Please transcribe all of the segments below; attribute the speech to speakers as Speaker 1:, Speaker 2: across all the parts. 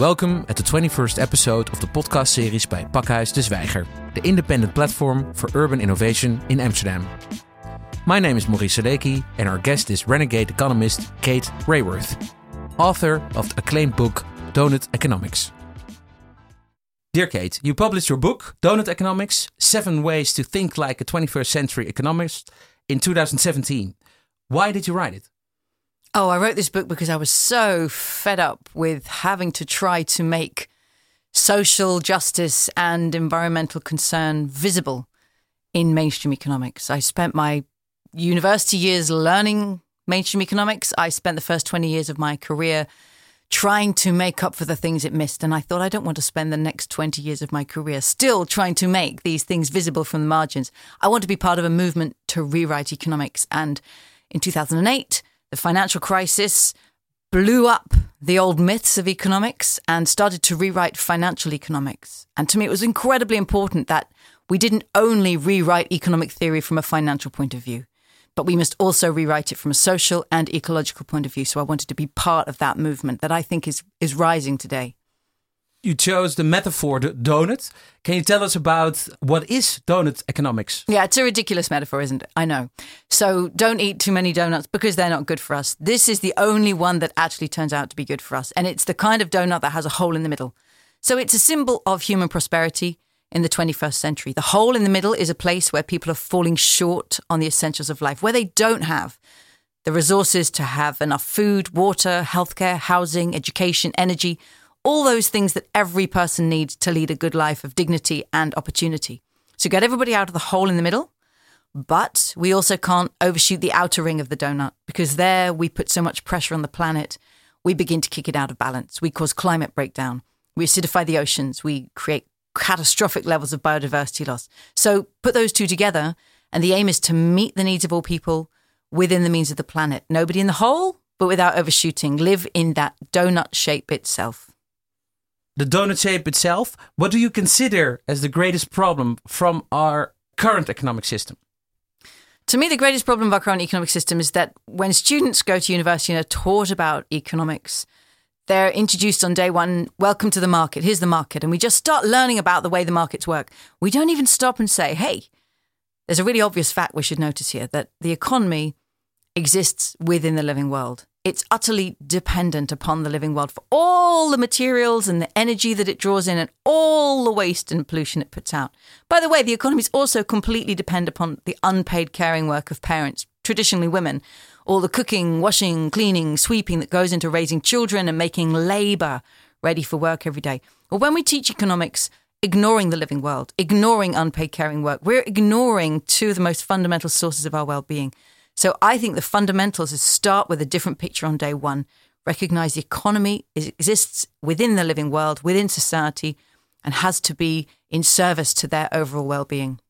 Speaker 1: Welcome at the 21st episode of the podcast series by Pakhuis de Zwijger, the independent platform for urban innovation in Amsterdam. My name is Maurice Seleky, and our guest is renegade economist Kate Raworth, author of the acclaimed book Doughnut Economics. Dear Kate, you published your book, Doughnut Economics Seven Ways to Think Like a 21st Century Economist, in 2017. Why did you write it?
Speaker 2: Oh, I wrote this book because I was so fed up with having to try to make social justice and environmental concern visible in mainstream economics. I spent my university years learning mainstream economics. I spent the first 20 years of my career trying to make up for the things it missed. And I thought, I don't want to spend the next 20 years of my career still trying to make these things visible from the margins. I want to be part of a movement to rewrite economics. And in 2008, the financial crisis blew up the old myths of economics and started to rewrite financial economics. And to me, it was incredibly important that we didn't only rewrite economic theory from a financial point of view, but we must also rewrite it from a social and ecological point of view. So I wanted to be part of that movement that I think is, is rising today
Speaker 1: you chose the metaphor the donut. Can you tell us about what is doughnut economics?
Speaker 2: Yeah, it's a ridiculous metaphor, isn't it? I know. So don't eat too many donuts because they're not good for us. This is the only one that actually turns out to be good for us. And it's the kind of donut that has a hole in the middle. So it's a symbol of human prosperity in the 21st century. The hole in the middle is a place where people are falling short on the essentials of life, where they don't have the resources to have enough food, water, healthcare, housing, education, energy all those things that every person needs to lead a good life of dignity and opportunity. So get everybody out of the hole in the middle. But we also can't overshoot the outer ring of the donut because there we put so much pressure on the planet, we begin to kick it out of balance. We cause climate breakdown. We acidify the oceans. We create catastrophic levels of biodiversity loss. So put those two together, and the aim is to meet the needs of all people within the means of the planet. Nobody in the hole, but without overshooting. Live in that donut shape itself
Speaker 1: the donut shape itself, what do you consider as the greatest problem from our current economic system?
Speaker 2: To me, the greatest problem of our current economic system is that when students go to university and are taught about economics, they're introduced on day one, welcome to the market, here's the market. And we just start learning about the way the markets work. We don't even stop and say, hey, there's a really obvious fact we should notice here that the economy exists within the living world. It's utterly dependent upon the living world for all the materials and the energy that it draws in and all the waste and pollution it puts out. By the way, the economies also completely depend upon the unpaid caring work of parents, traditionally women, all the cooking, washing, cleaning, sweeping that goes into raising children and making labour ready for work every day. Well, when we teach economics, ignoring the living world, ignoring unpaid caring work, we're ignoring two of the most fundamental sources of our well being. So I think the fundamentals is start with a different picture on day one, recognize the economy exists within the living world, within society, and has to be in service to their overall well being.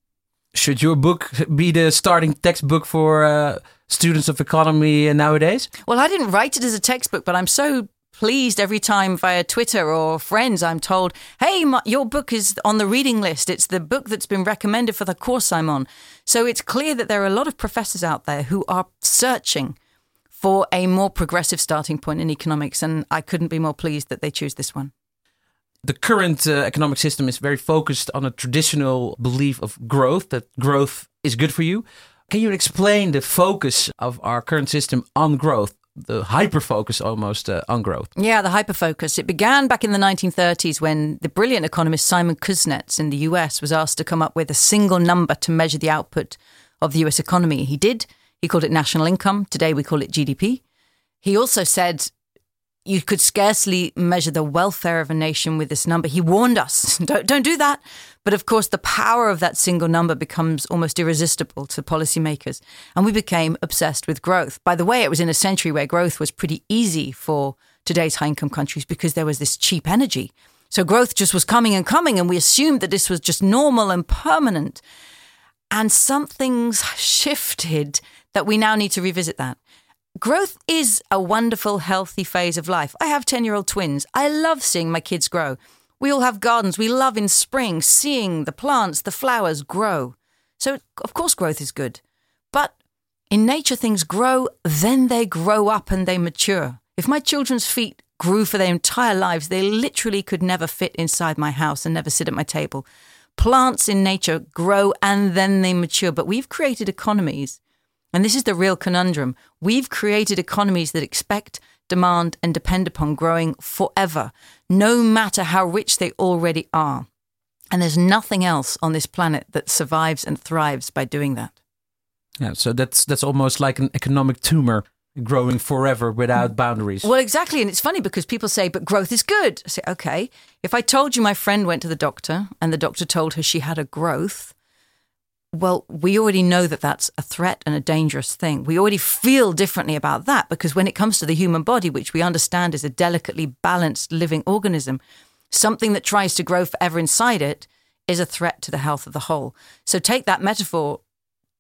Speaker 1: Should your book be the starting textbook for uh, students of economy nowadays?
Speaker 2: Well, I didn't write it as a textbook, but I'm so pleased every time via Twitter or friends I'm told, hey, my, your book is on the reading list. It's the book that's been recommended for the course I'm on. So it's clear that there are a lot of professors out there who are searching for a more progressive starting point in economics. And I couldn't be more pleased that they choose this one.
Speaker 1: The current uh, economic system is very focused on a traditional belief of growth, that growth is good for you. Can you explain the focus of our current system on growth? The hyper focus almost uh, on growth.
Speaker 2: Yeah, the hyper focus. It began back in the 1930s when the brilliant economist Simon Kuznets in the US was asked to come up with a single number to measure the output of the US economy. He did. He called it national income. Today we call it GDP. He also said you could scarcely measure the welfare of a nation with this number. He warned us, don't, don't do that. But of course, the power of that single number becomes almost irresistible to policymakers. And we became obsessed with growth. By the way, it was in a century where growth was pretty easy for today's high income countries because there was this cheap energy. So growth just was coming and coming, and we assumed that this was just normal and permanent. And something's shifted that we now need to revisit that. Growth is a wonderful, healthy phase of life. I have 10 year old twins. I love seeing my kids grow. We all have gardens. We love in spring seeing the plants, the flowers grow. So, of course, growth is good. But in nature, things grow, then they grow up and they mature. If my children's feet grew for their entire lives. They literally could never fit inside my house and never sit at my table. Plants in nature grow and then they mature, but we've created economies. And this is the real conundrum. We've created economies that expect, demand, and depend upon growing forever, no matter how rich they already are. And there's nothing else on this planet that survives and thrives by doing that.
Speaker 1: Yeah, so that's that's almost like an economic tumor growing forever without boundaries.
Speaker 2: Well, exactly. And it's funny because people say, but growth is good. I say, okay, if I told you my friend went to the doctor and the doctor told her she had a growth, well, we already know that that's a threat and a dangerous thing. We already feel differently about that because when it comes to the human body, which we understand is a delicately balanced living organism, something that tries to grow forever inside it is a threat to the health of the whole. So take that metaphor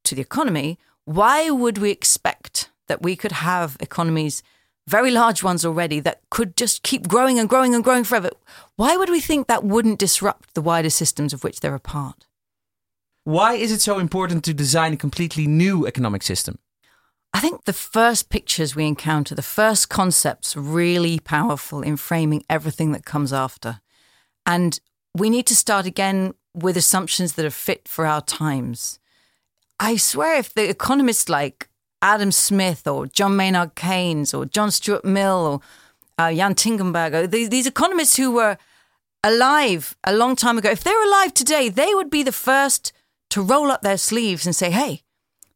Speaker 2: to the economy. Why would we expect that we could have economies, very large ones already, that could just keep growing and growing and growing forever. Why would we think that wouldn't disrupt the wider systems of which they're a part?
Speaker 1: Why is it so important to design a completely new economic system?
Speaker 2: I think the first pictures we encounter, the first concepts, really powerful in framing everything that comes after. And we need to start again with assumptions that are fit for our times. I swear, if the economists like Adam Smith or John Maynard Keynes or John Stuart Mill or uh, Jan Tinbergen, these, these economists who were alive a long time ago, if they're alive today, they would be the first to roll up their sleeves and say, hey,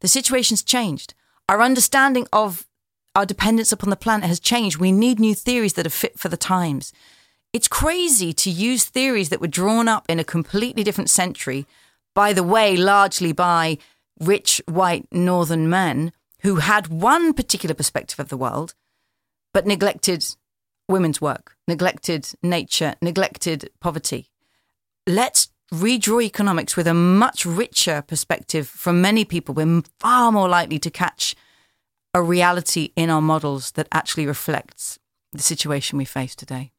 Speaker 2: the situation's changed. Our understanding of our dependence upon the planet has changed. We need new theories that are fit for the times. It's crazy to use theories that were drawn up in a completely different century, by the way, largely by rich white northern men who had one particular perspective of the world, but neglected women's work, neglected nature, neglected poverty. Let's redraw economics with a much richer perspective from many people. We're far more likely to catch a reality in our models that actually reflects the situation we face today.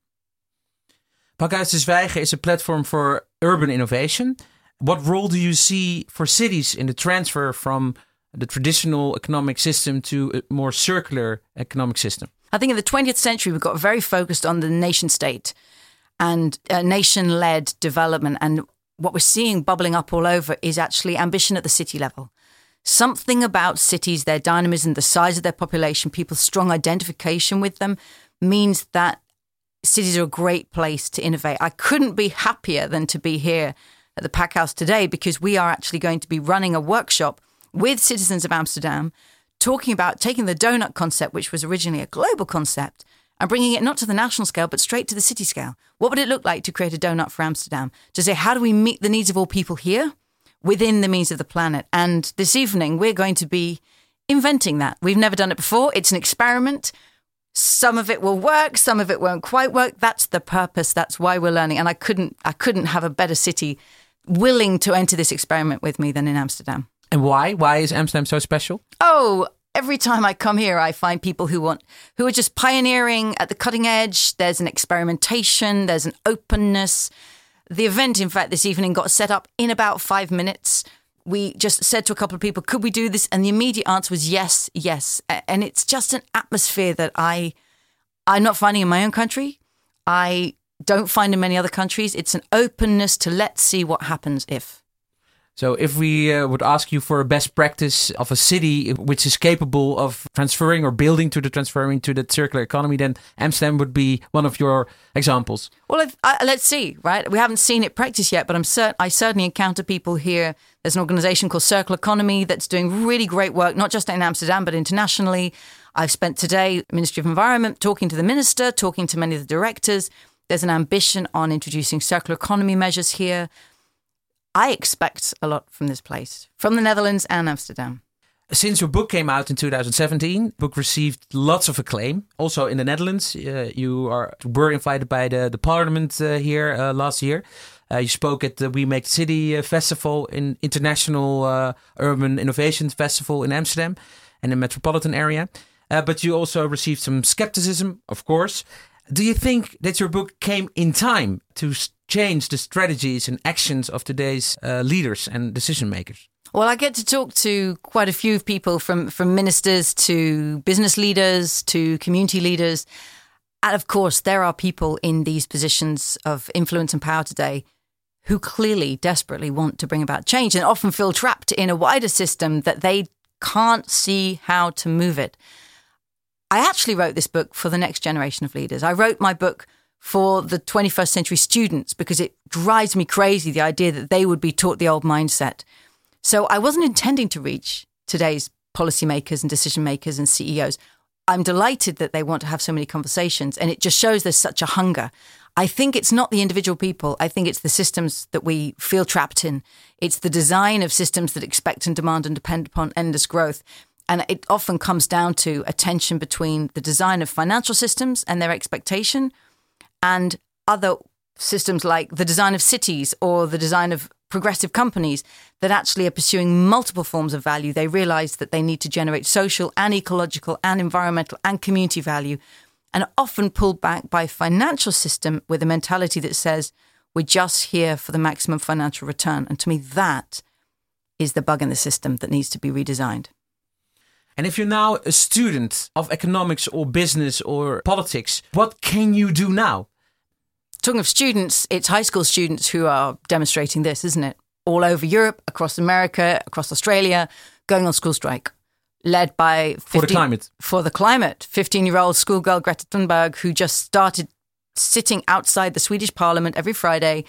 Speaker 1: Pakhuis de Zwijger is a platform for urban innovation. What role do you see for cities in the transfer from the traditional economic system to a more circular economic system?
Speaker 2: I think in the 20th century, we got very focused on the nation state and uh, nation led development. And what we're seeing bubbling up all over is actually ambition at the city level. Something about cities, their dynamism, the size of their population, people's strong identification with them means that cities are a great place to innovate. I couldn't be happier than to be here at the Pack House today because we are actually going to be running a workshop with citizens of Amsterdam talking about taking the donut concept, which was originally a global concept, and bringing it not to the national scale, but straight to the city scale. What would it look like to create a donut for Amsterdam? To say, how do we meet the needs of all people here within the means of the planet? And this evening, we're going to be inventing that. We've never done it before. It's an experiment. Some of it will work, some of it won't quite work. That's the purpose. That's why we're learning. And I couldn't, I couldn't have a better city willing to enter this experiment with me than in Amsterdam.
Speaker 1: And why? Why is Amsterdam so special?
Speaker 2: Oh, every time I come here, I find people who want, who are just pioneering at the cutting edge. There's an experimentation, there's an openness. The event, in fact, this evening got set up in about five minutes. We just said to a couple of people, could we do this? And the immediate answer was yes, yes. And it's just an atmosphere that I, I'm not finding in my own country. I don't find in many other countries. It's an openness to let's see what happens if.
Speaker 1: So, if we uh, would ask you for a best practice of a city which is capable of transferring or building to the transferring to the circular economy, then Amsterdam would be one of your examples.
Speaker 2: Well, if, uh, let's see, right? We haven't seen it practice yet, but I'm cert- I certainly encounter people here. There's an organization called Circle Economy that's doing really great work, not just in Amsterdam, but internationally. I've spent today, Ministry of Environment, talking to the minister, talking to many of the directors. There's an ambition on introducing circular economy measures here. I expect a lot from this place, from the Netherlands and Amsterdam.
Speaker 1: Since your book came out in 2017, book received lots of acclaim. Also in the Netherlands, uh, you are were invited by the the parliament uh, here uh, last year. Uh, you spoke at the We Make City uh, Festival, in International uh, Urban Innovation Festival in Amsterdam and the metropolitan area. but you also received some skepticism, of course. Do you think that your book came in time to change the strategies and actions of today's uh, leaders and decision makers?
Speaker 2: Well, I get to talk to quite a few people from, from ministers to business leaders to community leaders. And of course, there are people in these positions of influence and power today who clearly desperately want to bring about change and often feel trapped in a wider system that they can't see how to move it. I actually wrote this book for the next generation of leaders. I wrote my book for the 21st century students because it drives me crazy the idea that they would be taught the old mindset. So I wasn't intending to reach today's policymakers and decision makers and CEOs. I'm delighted that they want to have so many conversations, and it just shows there's such a hunger. I think it's not the individual people. I think it's the systems that we feel trapped in. It's the design of systems that expect and demand and depend upon endless growth. And it often comes down to a tension between the design of financial systems and their expectation and other systems like the design of cities or the design of progressive companies that actually are pursuing multiple forms of value. They realize that they need to generate social and ecological and environmental and community value and are often pulled back by a financial system with a mentality that says we're just here for the maximum financial return. And to me, that is the bug in the system that needs to be redesigned.
Speaker 1: And if you're now a student of economics or business or politics, what can you do now?
Speaker 2: Talking of students, it's high school students who are demonstrating this, isn't it? All over Europe, across America, across Australia, going on school strike led by
Speaker 1: 15, for the climate.
Speaker 2: For the climate, fifteen-year-old schoolgirl Greta Thunberg, who just started sitting outside the Swedish Parliament every Friday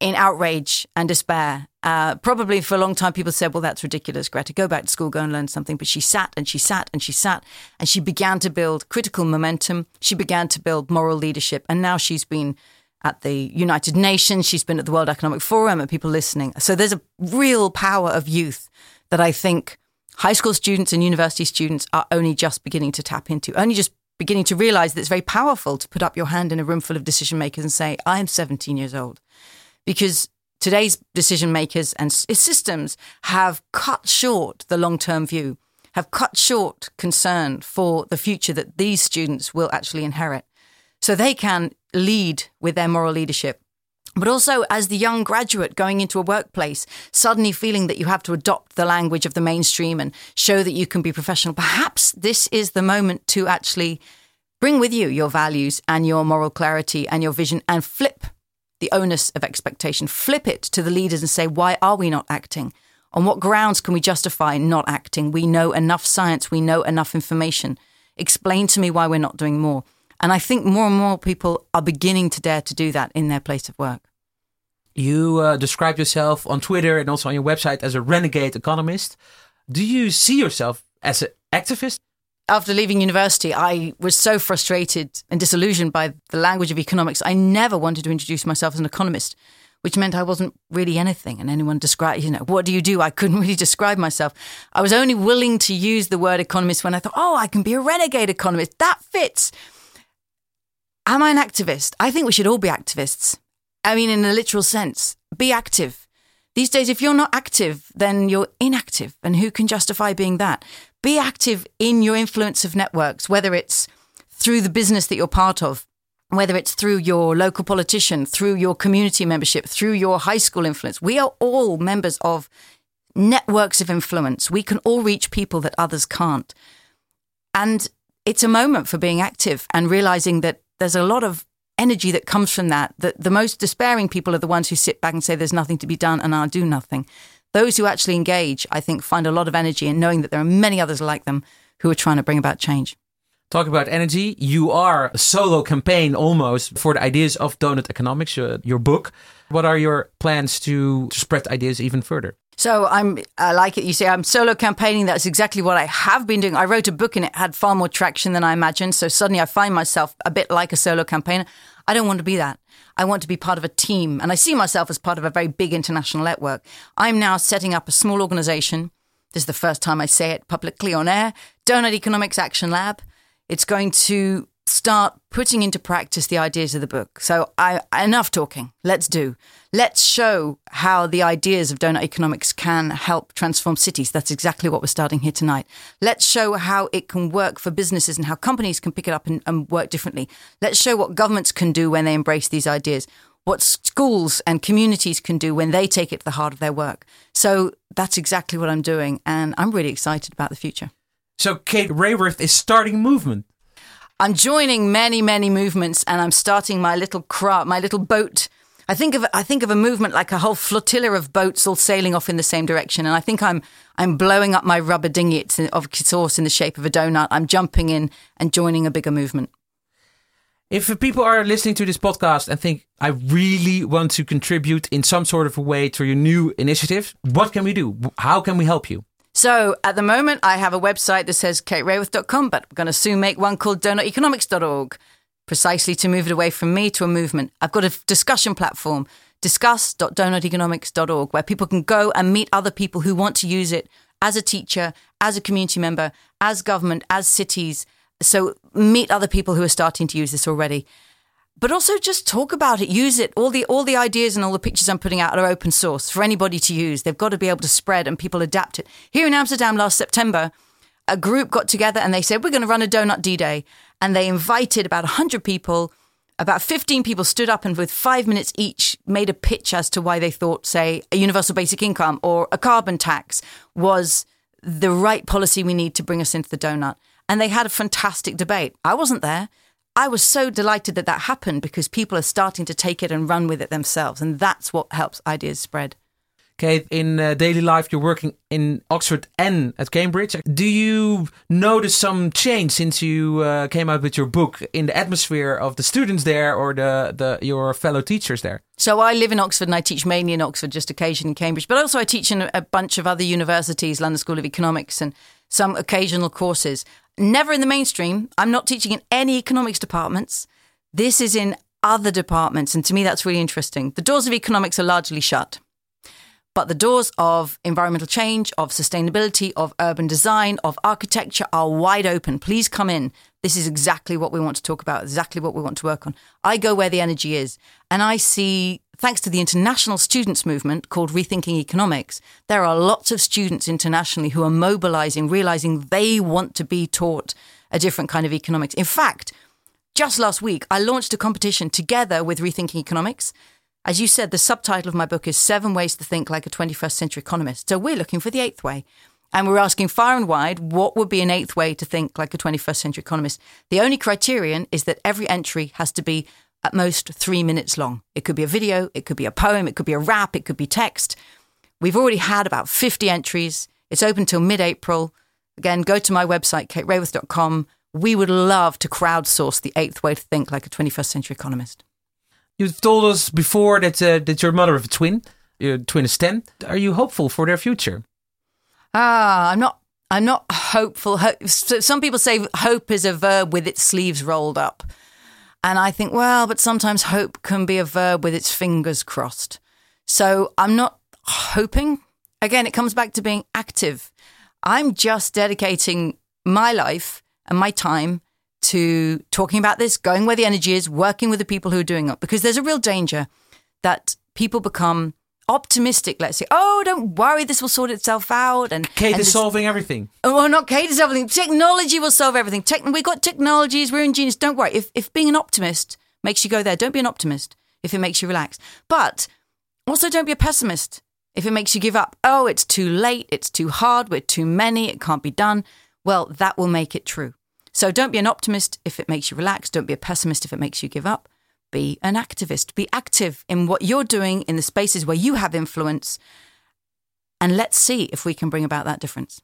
Speaker 2: in outrage and despair. Uh, probably for a long time, people said, "Well, that's ridiculous, Greta. Go back to school, go and learn something." But she sat and she sat and she sat, and she began to build critical momentum. She began to build moral leadership, and now she's been at the United Nations. She's been at the World Economic Forum, and people listening. So there's a real power of youth that I think high school students and university students are only just beginning to tap into, only just beginning to realize that it's very powerful to put up your hand in a room full of decision makers and say, I am 17 years old. Because today's decision makers and eh, systems have cut short the long term view, have cut short concern for the future that these students will actually inherit. So they can lead with their moral leadership but also as the young graduate going into a workplace, suddenly feeling that you have to adopt the language of the mainstream and show that you can be professional. Perhaps this is the moment to actually bring with you your values and your moral clarity and your vision and flip the onus of expectation, flip it to the leaders and say, why are we not acting? On what grounds can we justify not acting? We know enough science, we know enough information. Explain to me why we're not doing more. And I think more and more people are beginning to dare to do that in their place of work.
Speaker 1: You uh, describe yourself on Twitter and also on your website as a renegade economist. Do you see yourself as an activist?
Speaker 2: After leaving university, I was so frustrated and disillusioned by the language of economics. I never wanted to introduce myself as an economist, which meant I wasn't really anything. And anyone described, you know, what do you do? I couldn't really describe myself. I was only willing to use the word economist when I thought, oh, I can be a renegade economist. That fits. Am I an activist? I think we should all be activists. I mean, in a literal sense, be active. These days, if you're not active, then you're inactive. And who can justify being that? Be active in your influence of networks, whether it's through the business that you're part of, whether it's through your local politician, through your community membership, through your high school influence. We are all members of networks of influence. We can all reach people that others can't. And it's a moment for being active and realizing that there's a lot of energy that comes from that. That the most despairing people are the ones who sit back and say there's nothing to be done and I'll do nothing. Those who actually engage, I think, find a lot of energy in knowing that there are many others like them who are trying to bring about change.
Speaker 1: Talk about energy. You are a solo campaign almost for the ideas of donut economics, uh, your book. What are your plans to, to spread ideas even further?
Speaker 2: So I'm, I like it. You say I'm solo campaigning. That's exactly what I have been doing. I wrote a book and it had far more traction than I imagined. So suddenly I find myself a bit like a solo campaigner. I don't want to be that. I want to be part of a team and I see myself as part of a very big international network. I'm now setting up a small organization. This is the first time I say it publicly on air. Doughnut Economics Action Lab. It's going to start putting into practice the ideas of the book. So I enough talking. Let's do. Let's show how the ideas of donut economics can help transform cities. That's exactly what we're starting here tonight. Let's show how it can work for businesses and how companies can pick it up and, and work differently. Let's show what governments can do when they embrace these ideas. What schools and communities can do when they take it to the heart of their work. So that's exactly what I'm doing. And I'm really excited about the future.
Speaker 1: So Kate Raworth is starting a movement.
Speaker 2: I'm joining many, many movements, and I'm starting my little craft, my little boat. I think of I think of a movement like a whole flotilla of boats all sailing off in the same direction, and I think I'm I'm blowing up my rubber dinghy of course in the shape of a donut. I'm jumping in and joining a bigger movement.
Speaker 1: If people are listening to this podcast and think I really want to contribute in some sort of a way to your new initiative, what can we do? How can we help you?
Speaker 2: So at the moment, I have a website that says kateraworth.com, but I'm going to soon make one called doughnuteconomics.org, precisely to move it away from me to a movement. I've got a discussion platform, discuss.doughnuteconomics.org, where people can go and meet other people who want to use it as a teacher, as a community member, as government, as cities. So meet other people who are starting to use this already but also just talk about it, use it. All the all the ideas and all the pictures I'm putting out are open source for anybody to use. They've got to be able to spread and people adapt it. Here in Amsterdam last September, a group got together and they said we're going to run a donut D-Day, and they invited about 100 people. About 15 people stood up and with 5 minutes each made a pitch as to why they thought say a universal basic income or a carbon tax was the right policy we need to bring us into the donut. And they had a fantastic debate. I wasn't there I was so delighted that that happened because people are starting to take it and run with it themselves. And that's what helps ideas spread.
Speaker 1: Kate, in uh, daily life, you're working in Oxford and at Cambridge. Do you notice some change since you uh, came out with your book in the atmosphere of the students there or the, the your fellow teachers there?
Speaker 2: So I live in Oxford and I teach mainly in Oxford, just occasionally in Cambridge, but also I teach in a bunch of other universities, London School of Economics, and some occasional courses never in the mainstream. I'm not teaching in any economics departments. This is in other departments. And to me, that's really interesting. The doors of economics are largely shut. But the doors of environmental change, of sustainability, of urban design, of architecture are wide open. Please come in. This is exactly what we want to talk about, exactly what we want to work on. I go where the energy is. And I see, thanks to the international students movement called Rethinking Economics, there are lots of students internationally who are mobilizing, realizing they want to be taught a different kind of economics. In fact, just last week, I launched a competition together with Rethinking Economics as you said, the subtitle of my book is Seven Ways to Think Like a 21st Century Economist. So we're looking for the eighth way. And we're asking far and wide what would be an eighth way to think like a 21st century economist. The only criterion is that every entry has to be at most three minutes long. It could be a video, it could be a poem, it could be a rap, it could be text. We've already had about 50 entries. It's open till mid April. Again, go to my website, kateraworth.com. We would love to crowdsource the eighth way to think like a 21st century economist.
Speaker 1: You've told us before that uh, that you're mother of a twin. Your twin is ten. Are you hopeful for their future?
Speaker 2: Ah, I'm not. I'm not hopeful. Some people say hope is a verb with its sleeves rolled up, and I think, well, but sometimes hope can be a verb with its fingers crossed. So I'm not hoping. Again, it comes back to being active. I'm just dedicating my life and my time to talking about this, going where the energy is, working with the people who are doing it, because there's a real danger that people become optimistic, let's say, oh, don't worry, this will sort itself out. And
Speaker 1: Kate
Speaker 2: and
Speaker 1: is solving everything.
Speaker 2: Oh, well, not Kate is everything. Technology will solve everything. Techn- we've got technologies, we're ingenious. Don't worry. If, if being an optimist makes you go there, don't be an optimist if it makes you relax. But also don't be a pessimist if it makes you give up. Oh, it's too late, it's too hard, we're too many, it can't be done. Well, that will make it true. So don't be an optimist if it makes you relax. Don't be a pessimist if it makes you give up. Be an activist. Be active in what you're doing in the spaces where you have influence. And let's see if we can bring about that difference.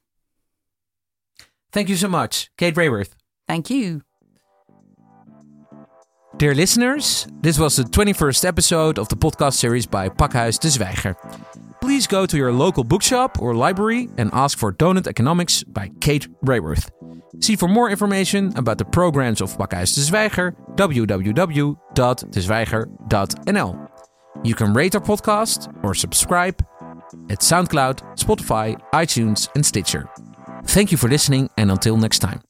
Speaker 1: Thank you so much, Kate Raworth.
Speaker 2: Thank you.
Speaker 1: Dear listeners, this was the 21st episode of the podcast series by Pakhuis de Zwijger. Please go to your local bookshop or library and ask for Doughnut Economics by Kate Raworth. See for more information about the programs of Pakhuis de Zwijger www.dezwijger.nl. You can rate our podcast or subscribe at SoundCloud, Spotify, iTunes, and Stitcher. Thank you for listening, and until next time.